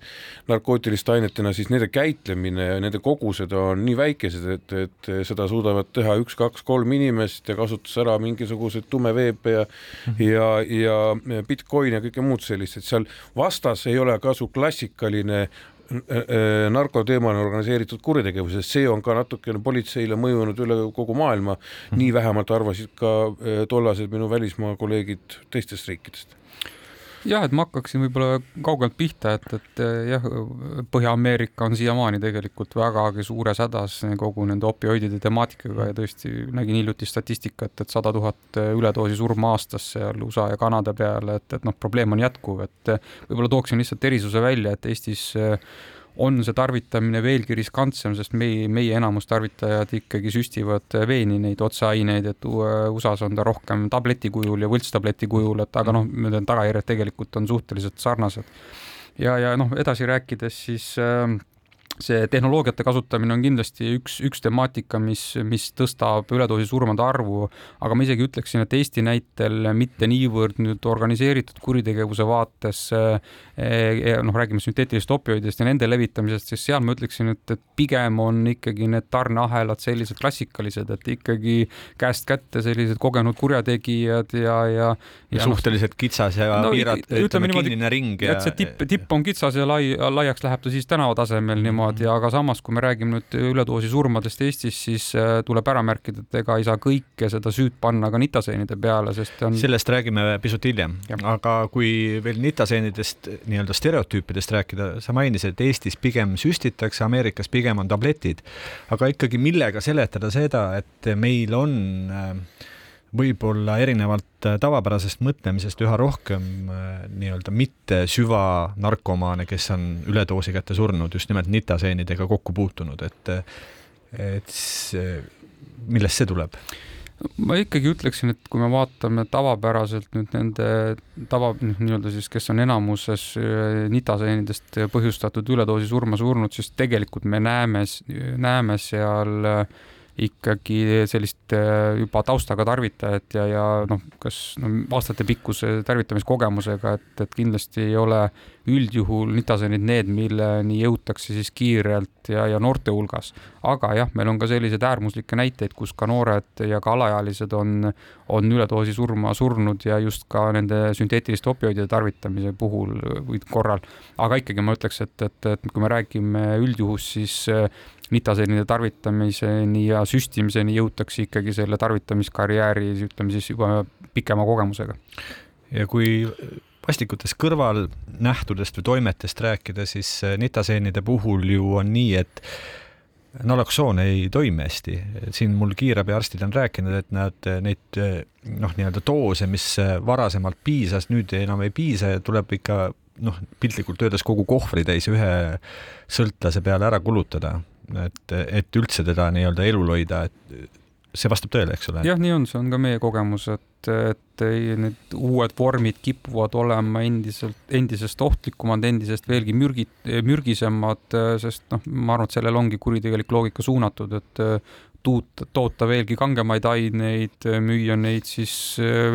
narkootiliste ainetena, siis nende käitlemine ja nende kogused on nii väikesed, et, et seda suudavad teha üks, kaks, kolm inimest ja kasutas ära mingisuguseid tumeveepe ja mm -hmm. ja, ja Bitcoin ja kõike muud sellist, et seal vastas ei ole kasu klassikaline äh, äh, narkoteemane organiseeritud kuritegevus, sest see on ka natukene politseile mõjunud üle kogu maailma -hmm. nii vähemalt arvasid ka äh, tollased minu välismaa kolleegid teistest riikidest jah, et ma hakkaksin võib-olla kaugelt pihta, et, et jah, Põhja-Ameerika on siiamaani tegelikult vägagi suures hädas kogu nende opioidide temaatikaga ja tõesti nägin hiljuti statistikat, et sada tuhat üledoosi surma aastas seal USA ja Kanada peale, et, et noh, probleem on jätkuv, et võib-olla tooksin lihtsalt erisuse välja, et Eestis on see tarvitamine veelgi riskantsem, sest meie, meie enamus tarvitajad ikkagi süstivad veeni neid otseaineid, et USA-s on ta rohkem tableti kujul ja võltstableti kujul, et aga noh, need tagajärjed tegelikult on suhteliselt sarnased. ja, ja noh, edasi rääkides siis äh, see tehnoloogiate kasutamine on kindlasti üks, üks temaatika, mis, mis tõstab üledoosi surmade arvu, aga ma isegi ütleksin, et Eesti näitel mitte niivõrd nüüd organiseeritud kuritegevuse vaates eh,, noh, räägime sünteetilistest opioididest ja nende levitamisest, siis seal ma ütleksin, et, et pigem on ikkagi need tarneahelad sellised klassikalised, et ikkagi käest kätte sellised kogenud kurjategijad ja, ja, ja, ja suhteliselt no, kitsas ja no, piirat-, ütleme kinnine ring ja et see tipp, tipp on kitsas ja lai, laiaks läheb ta siis tänava tasemel niimoodi niimoodi, aga samas, kui me räägime nüüd üledoosi surmadest Eestis, siis äh, tuleb ära märkida, et ega ei saa kõike seda süüd panna ka nitaseenide peale, sest on. sellest räägime pisut hiljem, aga kui veel nitaseenidest nii-öelda stereotüüpidest rääkida, sa mainisid, et Eestis pigem süstitakse, Ameerikas pigem on tabletid, aga ikkagi millega seletada seda, et meil on äh, võib-olla erinevalt äh, tavapärasest mõtlemisest üha rohkem äh, nii-öelda mitte süvanarkomaane, kes on üledoosi kätte surnud, just nimelt nitaseenidega kokku puutunud, et et see, millest see tuleb? ma ikkagi ütleksin, et kui me vaatame tavapäraselt nüüd nende tava, noh, nii-öelda siis, kes on enamuses äh, nitaseenidest põhjustatud üledoosi surma surnud, siis tegelikult me näeme, näeme seal äh, ikkagi sellist äh, juba taustaga tarvitajat ja, ja noh, kas no, aastatepikkuse tarvitamiskogemusega, et, et kindlasti ei ole üldjuhul nitaseenid need, milleni jõutakse siis kiirelt ja, ja noorte hulgas. aga jah, meil on ka selliseid äärmuslikke näiteid, kus ka noored ja ka alaealised on, on üledoosi surma surnud ja just ka nende sünteetiliste opioidide tarvitamise puhul või korral. aga ikkagi ma ütleks, et, et, et kui me räägime üldjuhus, siis nitaseenide tarvitamiseni ja süstimiseni jõutakse ikkagi selle tarvitamiskarjääri, ütleme siis juba pikema kogemusega. ja kui vastikutest kõrvalnähtudest või toimetest rääkida, siis nitaseenide puhul ju on nii, et naloksoon ei toimi hästi, siin mul kiirabiarstid on rääkinud, et nad neid noh, nii-öelda doose, mis varasemalt piisas, nüüd enam ei piisa ja tuleb ikka noh, piltlikult öeldes kogu kohvritäis ühe sõltlase peale ära kulutada et, et üldse teda nii-öelda elul hoida, et see vastab tõele, eks ole? jah, nii on, see on ka meie kogemus, et, et need uued vormid kipuvad olema endiselt, endisest ohtlikumad, endisest veelgi mürgi, mürgisemad, sest noh, ma arvan, et sellele ongi kuritegelik loogika suunatud, et tuut-, toota veelgi kangemaid aineid, müüa neid siis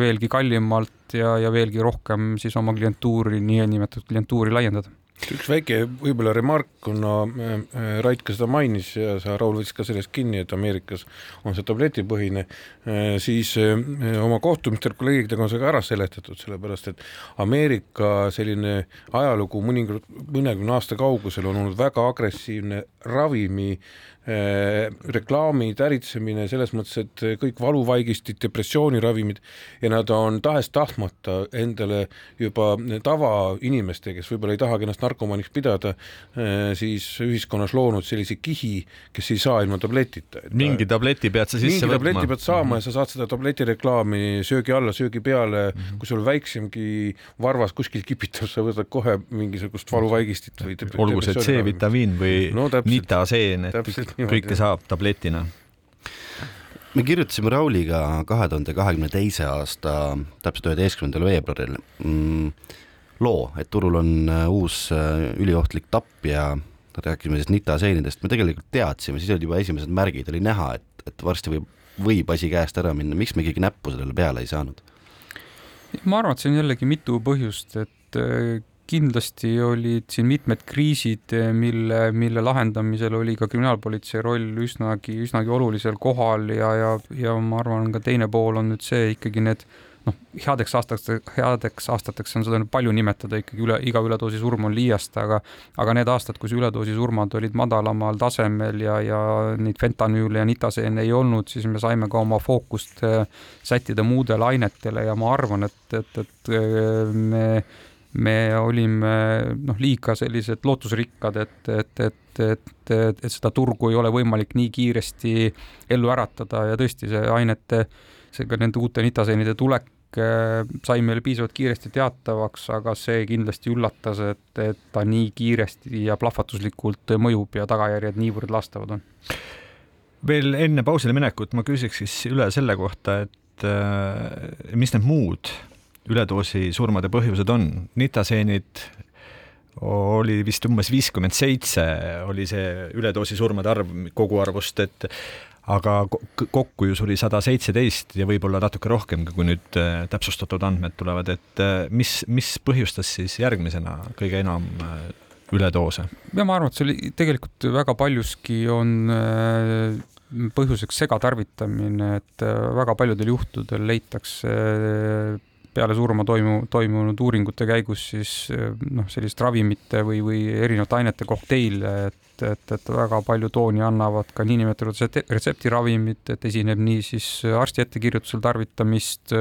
veelgi kallimalt ja, ja veelgi rohkem siis oma klientuuri, niinimetatud klientuuri laiendada üks väike võib-olla remark, kuna äh, äh, Rait ka seda mainis ja sa, Raul, võtsid ka sellest kinni, et Ameerikas on see tabletipõhine, äh, siis oma kohtumistel kolleegidega on see ka ära seletatud, sellepärast et Ameerika selline ajalugu mõnikord, mõnekümne aasta kaugusel on olnud väga agressiivne ravimi Äh, reklaamid, äritsemine selles mõttes, et kõik valuvaigistid, depressiooniravimid ja nad on tahes-tahtmata endale juba tavainimeste, kes võib-olla ei tahagi ennast narkomaaniks pidada, äh, siis ühiskonnas loonud sellise kihi, kes ei saa ilma tabletita. mingi tableti pead sa sisse mingi võtma. tableti pead saama mm -hmm. ja sa saad seda tabletireklaami söögi alla, söögi peale mm, -hmm. kui sul väiksemgi varvas kuskil kipitab, sa võtad kohe mingisugust valuvaigistit või olgu see C-vitamiin või no, nitaseen, et kõike saab tabletina. Me kirjutasime Rauliga kahe tuhande kahekümne teise aasta täpselt üheteistkümnendal veebruaril. Mm, loo, et turul on uus üliohtlik tapp ja rääkisime siis nitaseenidest, me tegelikult teadsime, siis olid juba esimesed märgid, oli näha, et, et varsti võib, võib asi käest ära minna, miks me ikkagi näppu sellele peale ei saanud? ma arvan, et see on jällegi mitu põhjust, et äh, kindlasti olid siin mitmed kriisid, mille, mille lahendamisel oli ka kriminaalpolitsei roll üsnagi, üsnagi olulisel kohal ja, ja, ja ma arvan, ka teine pool on nüüd see ikkagi need noh, headeks aastaks, headeks aastateks on seda nüüd palju nimetada, ikkagi üle, iga üledoosi surm on liiast, aga aga need aastad, kus üledoosi surmad olid madalamal tasemel ja, ja neid fentanüüle ja nitaseene ei olnud, siis me saime ka oma fookust äh, sättida muudele ainetele ja ma arvan, et, et, et äh, me me olime noh, liiga sellised lootusrikkad, et, et, et, et, et, seda turgu ei ole võimalik nii kiiresti ellu äratada ja tõesti see ainete, seega nende uute nitaseenide tulek äh, sai meile piisavalt kiiresti teatavaks, aga see kindlasti üllatas, et, et ta nii kiiresti ja plahvatuslikult mõjub ja tagajärjed niivõrd lastavad on. veel enne pausile minekut ma küsiks siis üle selle kohta, et äh, mis need muud üledoosi surmade põhjused on. nitaseenid oli vist umbes viiskümmend seitse, oli see üledoosi surmade arv koguarvust, et aga kokku ju suri sada seitseteist ja võib-olla natuke rohkemgi, kui nüüd äh, täpsustatud andmed tulevad, et äh, mis, mis põhjustas siis järgmisena kõige enam äh, üledoose? ja ma arvan, et see oli tegelikult väga paljuski on põhjuseks segatarvitamine, et väga paljudel juhtudel leitakse peale surma toimu, toimunud uuringute käigus siis noh, sellist ravimite või, või erinevate ainete kokteile, et, et, et väga palju tooni annavad ka niinimetatud retseptiravimid, et esineb nii siis arsti ettekirjutusel tarvitamist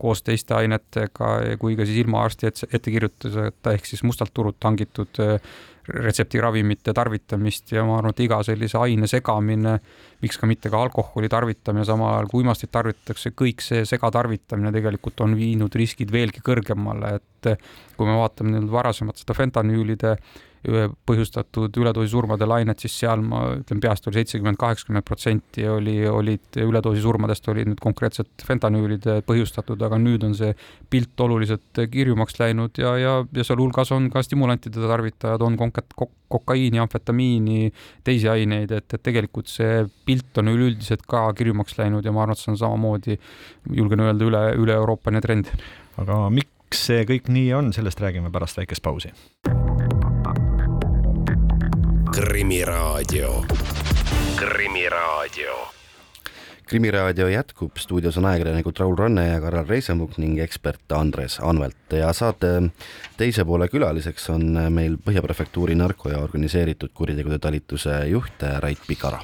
koos teiste ainetega kui ka siis ilma arsti ettekirjutuseta ehk siis mustalt turult hangitud retseptiravimite tarvitamist ja ma arvan, et iga sellise aine segamine, miks ka mitte ka alkoholi tarvitamine, samal ajal kui uimastit tarvitatakse, kõik see segatarvitamine tegelikult on viinud riskid veelgi kõrgemale, et kui me vaatame nüüd varasemat seda fentanüülide põhjustatud üledoosi surmade lainet, siis seal ma ütlen peast oli seitsekümmend, kaheksakümmend protsenti oli, olid üledoosi surmadest olid nüüd konkreetselt fentanüülide põhjustatud, aga nüüd on see pilt oluliselt kirjumaks läinud ja, ja, ja sealhulgas on ka stimulantide tarvitajad, on konkat-, kokaiini, amfetamiini, teisi aineid, et, et tegelikult see pilt on üleüldiselt ka kirjumaks läinud ja ma arvan, et see on samamoodi, julgen öelda, üle, üle-Euroopaline trend. aga miks see kõik nii on, sellest räägime pärast väikest pausi Krimiraadio. krimiraadio. krimiraadio jätkub, stuudios on ajakirjanikud Raul Ranne ja Karel Reisemuk ning ekspert Andres Anvelt ja saate teise poole külaliseks on meil Põhja Prefektuuri narko- ja organiseeritud kuritegude talituse juht Rait Pikara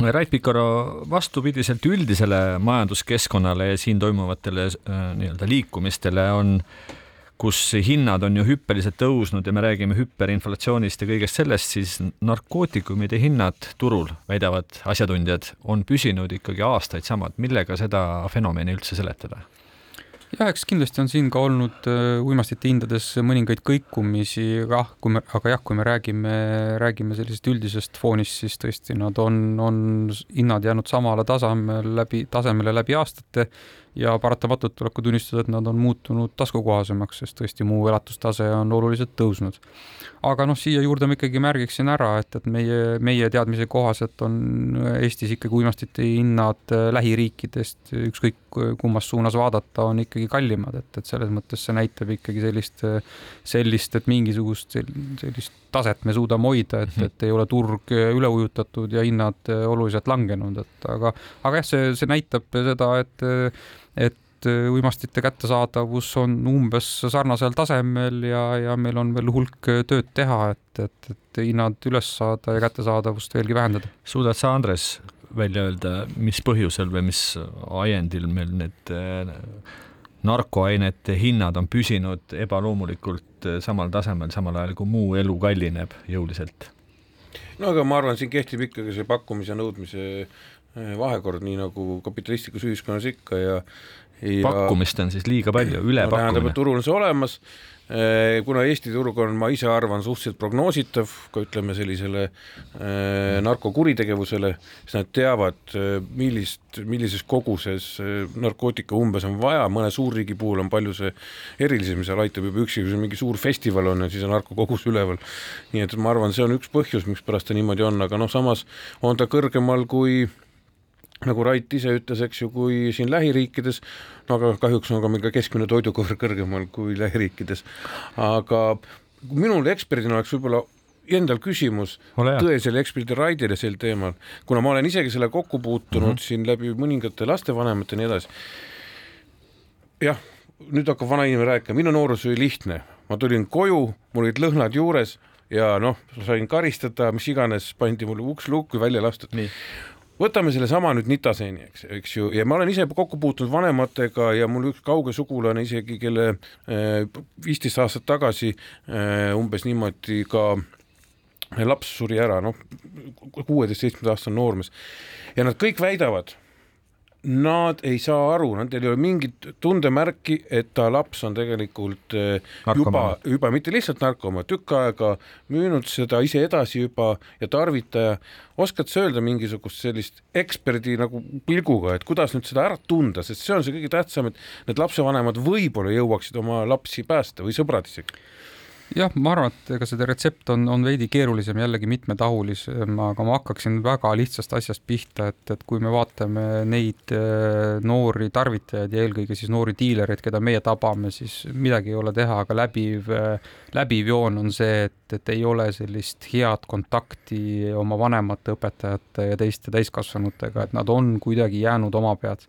Rait Pikaro vastupidiselt üldisele majanduskeskkonnale ja siin toimuvatele äh, nii-öelda liikumistele on äh, kus hinnad on ju hüppeliselt tõusnud ja me räägime hüperinflatsioonist ja kõigest sellest, siis narkootikumide hinnad turul, väidavad asjatundjad, on püsinud ikkagi aastaid samad. millega seda fenomeni üldse seletada? jah, eks kindlasti on siin ka olnud äh, uimastite hindades mõningaid kõikumisi, aga kui me, aga jah, kui me räägime, räägime sellisest üldisest foonist, siis tõesti nad on, on hinnad jäänud samale tasemele läbi, tasemele läbi aastate ja paratamatult tuleb ka tunnistada, et nad on muutunud taskukohasemaks, sest tõesti muu elatustase on oluliselt tõusnud. aga noh, siia juurde ma ikkagi märgiksin ära, et, et meie, meie teadmise kohaselt on Eestis ikkagi uimastite hinnad lähiriikidest, ükskõik kummas suunas vaadata, on ikkagi kallimad, et, et selles mõttes see näitab ikkagi sellist, sellist, et mingisugust sellist taset me suudame hoida, et, et ei ole turg üle ujutatud ja hinnad oluliselt langenud, et aga, aga jah, see, see näitab seda, et et äh, uimastite kättesaadavus on umbes sarnasel tasemel ja, ja meil on veel hulk äh, tööd teha, et, et, et hinnad üles saada ja kättesaadavust veelgi vähendada. suudad sa, Andres, välja öelda, mis põhjusel või mis ajendil meil need äh, narkoainete hinnad on püsinud ebaloomulikult samal tasemel, samal ajal kui muu elu kallineb jõuliselt? no aga ma arvan, siin kehtib ikkagi see pakkumise nõudmise Eh, vahekord, nii nagu kapitalistlikus ühiskonnas ikka ja pakkumist on siis liiga palju, ülepakkumine no,. tähendab, et turul on see olemas Äh, kuna Eesti turg on, ma ise arvan, suhteliselt prognoositav, ka ütleme sellisele äh, narkokuritegevusele, siis nad teavad, äh, millist, millises koguses narkootika umbes on vaja, mõne suurriigi puhul on palju see erilisem, seal aitab juba üksi, kui mingi suur festival on ja siis on narkokogus üleval. nii et ma arvan, see on üks põhjus, mikspärast ta niimoodi on, aga noh, samas on ta kõrgemal kui nagu Rait ise ütles, eks ju, kui siin lähiriikides, no aga kahjuks on ka meil ka keskmine toidukõver kõrgemal kui lähiriikides, aga minul eksperdina oleks võib-olla endal küsimus tõelisele eksperdile Raidile sel teemal, kuna ma olen isegi selle kokku puutunud mm -hmm. siin läbi mõningate lastevanemate ja nii edasi. jah, nüüd hakkab vanainimene rääkima, minu noorus oli lihtne, ma tulin koju, mul olid lõhnad juures ja noh, sain karistada, mis iganes, pandi mulle uks lukku, välja lastud võtame sellesama nüüd Nitaseni, eks, eks ju, ja ma olen ise kokku puutunud vanematega ja mul üks kauge sugulane isegi, kelle äh, viisteist aastat tagasi äh, umbes niimoodi ka laps suri ära, noh, kuueteist-seitsmeteist aastane noormees. Ja nad kõik väidavad nad ei saa aru, nendel ei ole mingit tundemärki, et ta laps on tegelikult eh, narkomaan. juba, juba mitte lihtsalt narkomaan, tükk aega müünud seda ise edasi juba ja tarvitaja. oskad sa öelda mingisugust sellist eksperdi nagu pilguga, et kuidas nüüd seda ära tunda, sest see on see kõige tähtsam, et need lapsevanemad võib-olla jõuaksid oma lapsi päästa või sõbrad isegi jah, ma arvan, et ega see retsept on, on veidi keerulisem, jällegi mitmetahulisem, aga ma hakkaksin väga lihtsast asjast pihta, et, et kui me vaatame neid äh, noori tarvitajaid ja eelkõige siis noori diilereid, keda meie tabame, siis midagi ei ole teha, aga läbiv, äh, läbiv joon on see, et, et ei ole sellist head kontakti oma vanemate, õpetajate ja teiste täiskasvanutega, et nad on kuidagi jäänud oma pead.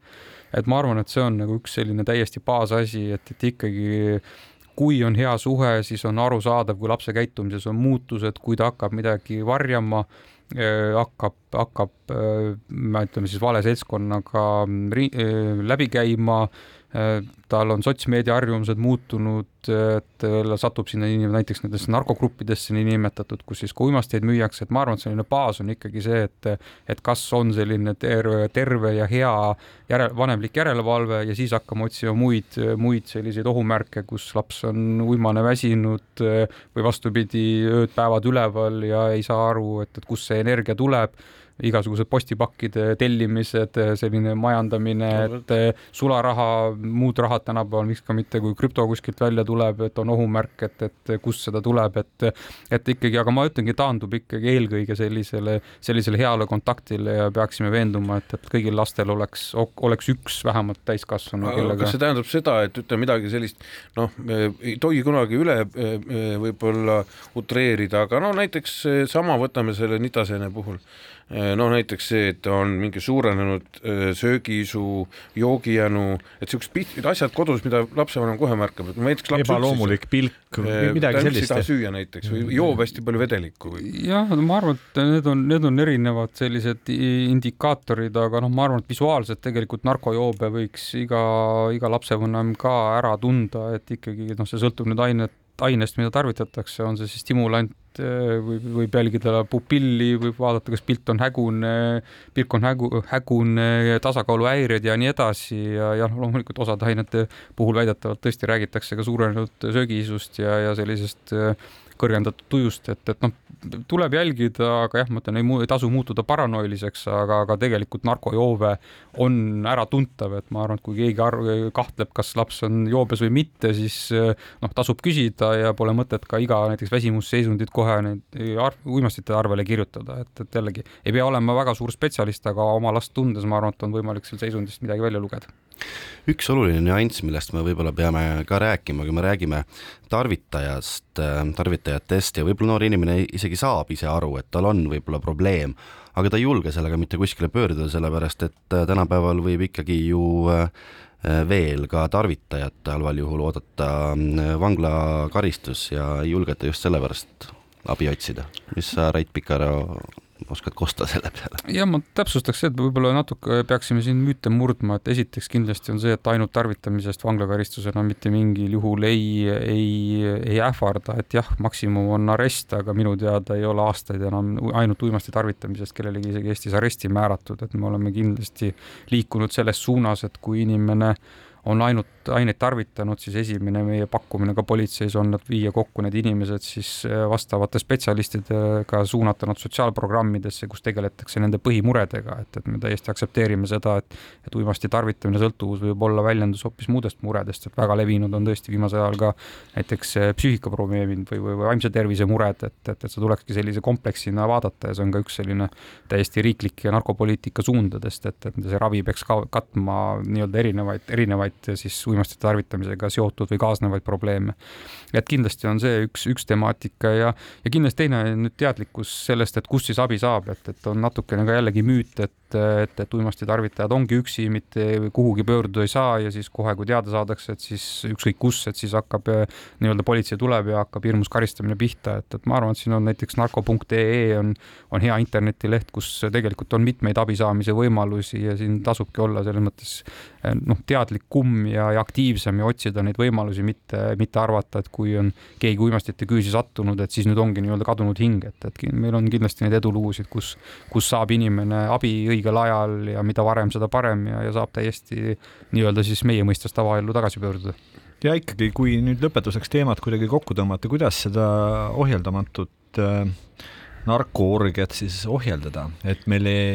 et ma arvan, et see on nagu üks selline täiesti baasasi, et, et ikkagi kui on hea suhe, siis on arusaadav, kui lapse käitumises on muutused, kui ta hakkab midagi varjama, äh, hakkab, hakkab, äh, ütleme siis vale seltskonnaga äh, läbi käima, tal on sotsmeedia harjumused muutunud, et satub sinna näiteks nendesse narkogruppidesse niinimetatud, kus siis ka uimasteid müüakse, et ma arvan, et selline baas on ikkagi see, et et kas on selline terve, terve ja hea järe, vanemlik järelevalve ja siis hakkame otsima muid, muid selliseid ohumärke, kus laps on uimane, väsinud või vastupidi, ööd-päevad üleval ja ei saa aru, et, et kust see energia tuleb igasugused postipakkide tellimised, selline majandamine, et sularaha, muud rahad tänapäeval, miks ka mitte, kui krüpto kuskilt välja tuleb, et on ohumärk, et, et kust seda tuleb, et et ikkagi, aga ma ütlengi, taandub ikkagi eelkõige sellisele, sellisele heale kontaktile ja peaksime veenduma, et, et kõigil lastel oleks, oleks üks vähemalt täiskasvanu, kellega kas see tähendab seda, et ütleme midagi sellist, noh, ei tohi kunagi üle võib-olla utreerida, aga no näiteks sama, võtame selle Nitasene puhul noh, näiteks see, et on mingi suurenenud äh, söögiisu, joogijänu, et siuksed asjad kodus, mida lapsevanem kohe märkab, et näiteks laps ebaloomulik pilk, äh, midagi sellist. ta ei taha süüa näiteks või joob hästi palju vedelikku või? jah, ma arvan, et need on, need on erinevad sellised indikaatorid, aga noh, ma arvan, et visuaalselt tegelikult narkojoobe võiks iga, iga lapsevanem ka ära tunda, et ikkagi noh, see sõltub nüüd ainet, ainest, mida tarvitatakse, on see siis stimulant Äh, võib, võib jälgida pupilli, võib vaadata, kas pilt on hägune, pilk on hägu, hägune, tasakaaluhäired ja nii edasi ja, ja loomulikult osade ainete puhul väidetavalt tõesti räägitakse ka suurenenud söögiisust ja, ja sellisest äh, kõrgendatud tujust, et, et noh, tuleb jälgida, aga jah, ma ütlen, ei, ei tasu muutuda paranoiliseks, aga, aga tegelikult narkojoove on äratuntav, et ma arvan, et kui keegi arv, kahtleb, kas laps on joobes või mitte, siis noh, tasub küsida ja pole mõtet ka iga näiteks väsimusseisundit kohe neid arv, uimastite arvele kirjutada, et, et jällegi ei pea olema väga suur spetsialist, aga oma last tundes ma arvan, et on võimalik seal seisundist midagi välja lugeda üks oluline nüanss, millest me võib-olla peame ka rääkima, kui me räägime tarvitajast, äh, tarvitajatest ja võib-olla noor inimene isegi saab ise aru, et tal on võib-olla probleem, aga ta ei julge sellega mitte kuskile pöörduda, sellepärast et äh, tänapäeval võib ikkagi ju äh, veel ka tarvitajat halval juhul oodata vanglakaristus ja ei julgeta just sellepärast abi otsida. mis sa, Rait Pikar, oskad kosta selle peale? ja ma täpsustaks, et võib-olla natuke peaksime siin müüte murdma, et esiteks kindlasti on see, et ainult tarvitamisest vanglakaristusena mitte mingil juhul ei, ei, ei ähvarda, et jah, maksimum on arest, aga minu teada ei ole aastaid enam ainult uimasti tarvitamisest kellelegi isegi Eestis aresti määratud, et me oleme kindlasti liikunud selles suunas, et kui inimene on ainult aineid tarvitanud, siis esimene meie pakkumine ka politseis on, et viia kokku need inimesed siis vastavate spetsialistidega, suunata nad sotsiaalprogrammidesse, kus tegeletakse nende põhimuredega, et, et me täiesti aktsepteerime seda, et et uimasti tarvitamine, sõltuvus võib olla väljendus hoopis muudest muredest, et väga levinud on tõesti viimasel ajal ka näiteks psüühikaprobleemid või, või, vaimse tervise mured, et, et, et see tulekski sellise kompleksina vaadata ja see on ka üks selline täiesti riiklik narkopoliitika suundadest, et, et see ravi peaks ka katma nii-öelda erinevaid, erinevaid siis uimastite tarvitamisega seotud või kaasnevaid probleeme. et kindlasti on see üks, üks temaatika ja, ja kindlasti teine nüüd teadlikkus sellest, et kust siis abi saab, et, et on natukene ka jällegi müüt, et et, et, uimastitarvitajad ongi üksi, mitte kuhugi pöörduda ei saa ja siis kohe, kui teada saadakse, et siis ükskõik kus, et siis hakkab nii-öelda politsei tuleb ja hakkab hirmus karistamine pihta, et, et ma arvan, et siin on näiteks narko.ee on, on hea internetileht, kus tegelikult on mitmeid abi saamise võimalusi ja siin tasubki olla selles mõttes noh, teadlikum ja, ja aktiivsem ja otsida neid võimalusi, mitte, mitte arvata, et kui on keegi uimastite küüsi sattunud, et siis nüüd ongi nii-öelda kadunud hing, et, et meil on kindlasti neid edulugusid, kus, kus saab inimene abi õigel ajal ja mida varem, seda parem ja, ja saab täiesti nii-öelda siis meie mõistes tavaellu tagasi pöörduda. Ja ikkagi, kui nüüd lõpetuseks teemat kuidagi kokku tõmmata, kuidas seda ohjeldamatut äh, narkoorgiat siis ohjeldada, et meil ei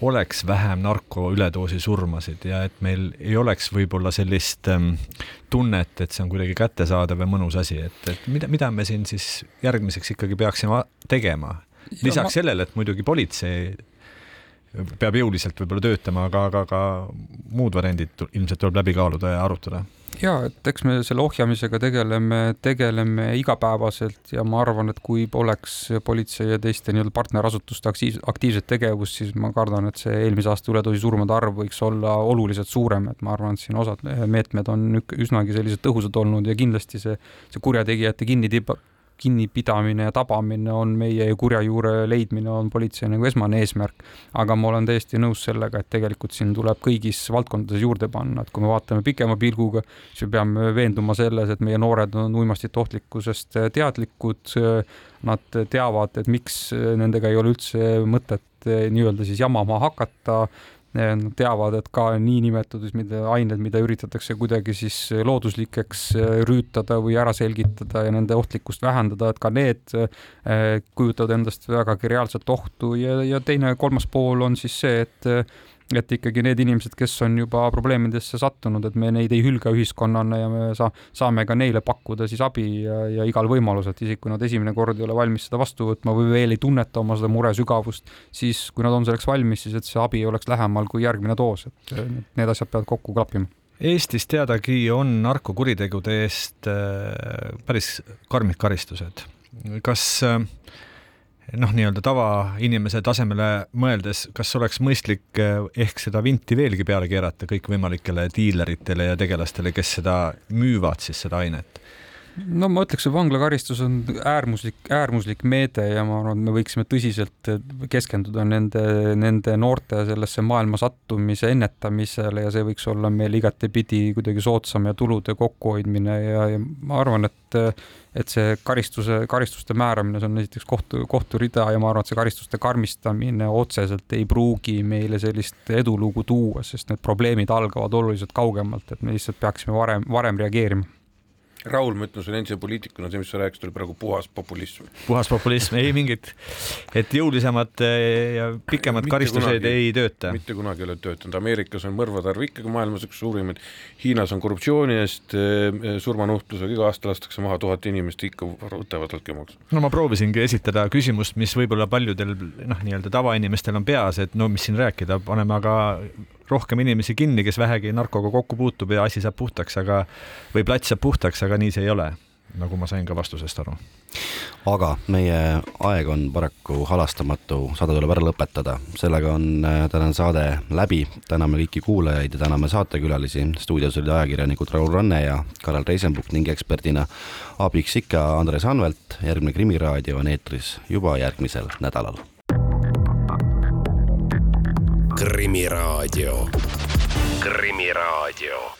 oleks vähem narkoüledoosi surmasid ja et meil ei oleks võib-olla sellist ähm, tunnet, et see on kuidagi kättesaadav ja mõnus asi, et, et mida, mida me siin siis järgmiseks ikkagi peaksime tegema? lisaks ma... sellele, et muidugi politsei peab jõuliselt võib-olla töötama, aga, aga ka muud variandid ilmselt tuleb läbi kaaluda ja arutada. Ja et eks me selle ohjamisega tegeleme, tegeleme igapäevaselt ja ma arvan, et kui poleks politsei ja teiste nii-öelda partnerasutuste aktiivset tegevust, siis ma kardan, et see eelmise aasta üledoosi surmade arv võiks olla oluliselt suurem, et ma arvan, et siin osad meetmed on üsnagi sellised tõhusad olnud ja kindlasti see, see kurjategijate kinni kinnipidamine ja tabamine on meie kurja juure leidmine on politsei nagu esmane eesmärk. aga ma olen täiesti nõus sellega, et tegelikult siin tuleb kõigis valdkondades juurde panna, et kui me vaatame pikema pilguga, siis me peame veenduma selles, et meie noored on uimastite ohtlikkusest teadlikud. Nad teavad, et miks nendega ei ole üldse mõtet nii-öelda siis jamama hakata Nad teavad, et ka niinimetatud mida ained, mida üritatakse kuidagi siis looduslikeks äh, rüütada või ära selgitada ja nende ohtlikkust vähendada, et ka need kujutavad endast vägagi reaalset ohtu. Ja, ja teine, kolmas pool on siis see, et et ikkagi need inimesed, kes on juba probleemidesse sattunud, et me neid ei hülga ühiskonnana ja me saa, saame ka neile pakkuda siis abi ja, ja igal võimalusel, et isegi kui nad esimene kord ei ole valmis seda vastu võtma või veel ei tunneta oma seda mure sügavust, siis kui nad on selleks valmis, siis et see abi oleks lähemal kui järgmine doos, et need asjad peavad kokku klappima. Eestis teadagi on narkokuritegude eest äh, päris karmid karistused. kas äh, noh, nii-öelda tavainimese tasemele mõeldes, kas oleks mõistlik eh, ehk seda vinti veelgi peale keerata kõikvõimalikele diileritele ja tegelastele, kes seda müüvad siis seda ainet? No ma ütleks, et vanglakaristus on äärmuslik, äärmuslik meede ja ma arvan, et me võiksime tõsiselt keskenduda nende, nende noorte sellesse maailma sattumise ennetamisele ja see võiks olla meil igatepidi kuidagi soodsam ja tulude kokkuhoidmine ja, ja ma arvan, et et see karistuse, karistuste määramine, see on esiteks kohtu, kohturida ja ma arvan, et see karistuste karmistamine otseselt ei pruugi meile sellist edulugu tuua, sest need probleemid algavad oluliselt kaugemalt, et me lihtsalt peaksime varem, varem reageerima Raul, ma ütlen sulle endise poliitikuna, see, mis sa rääkisid, oli praegu puhas populism. puhas populism, ei mingit, et jõulisemad eh, ja pikemad mitte karistused kunagi, ei tööta. mitte kunagi ei ole töötanud, Ameerikas on mõrvade arv ikkagi maailmas üks suurimaid, Hiinas on korruptsiooni eest eh, surmanuhtlusega, iga aasta lastakse maha tuhat inimest, ikka võtavad altkäemaksu. no ma proovisingi esitada küsimust, mis võib-olla paljudel noh, nii-öelda tavainimestel on peas, et no mis siin rääkida, paneme aga rohkem inimesi kinni, kes vähegi narkoga kokku puutub ja asi saab puhtaks, aga või plats saab puhtaks, aga nii see ei ole, nagu ma sain ka vastusest aru. aga meie aeg on paraku halastamatu, saade tuleb ära lõpetada, sellega on äh, tänane saade läbi, täname kõiki kuulajaid ja täname saatekülalisi, stuudios olid ajakirjanikud Raul Ranne ja Karel Reisenbuk ning eksperdina abiks ikka Andres Anvelt, järgmine Krimiraadio on eetris juba järgmisel nädalal Krimiraadio. krimiraadio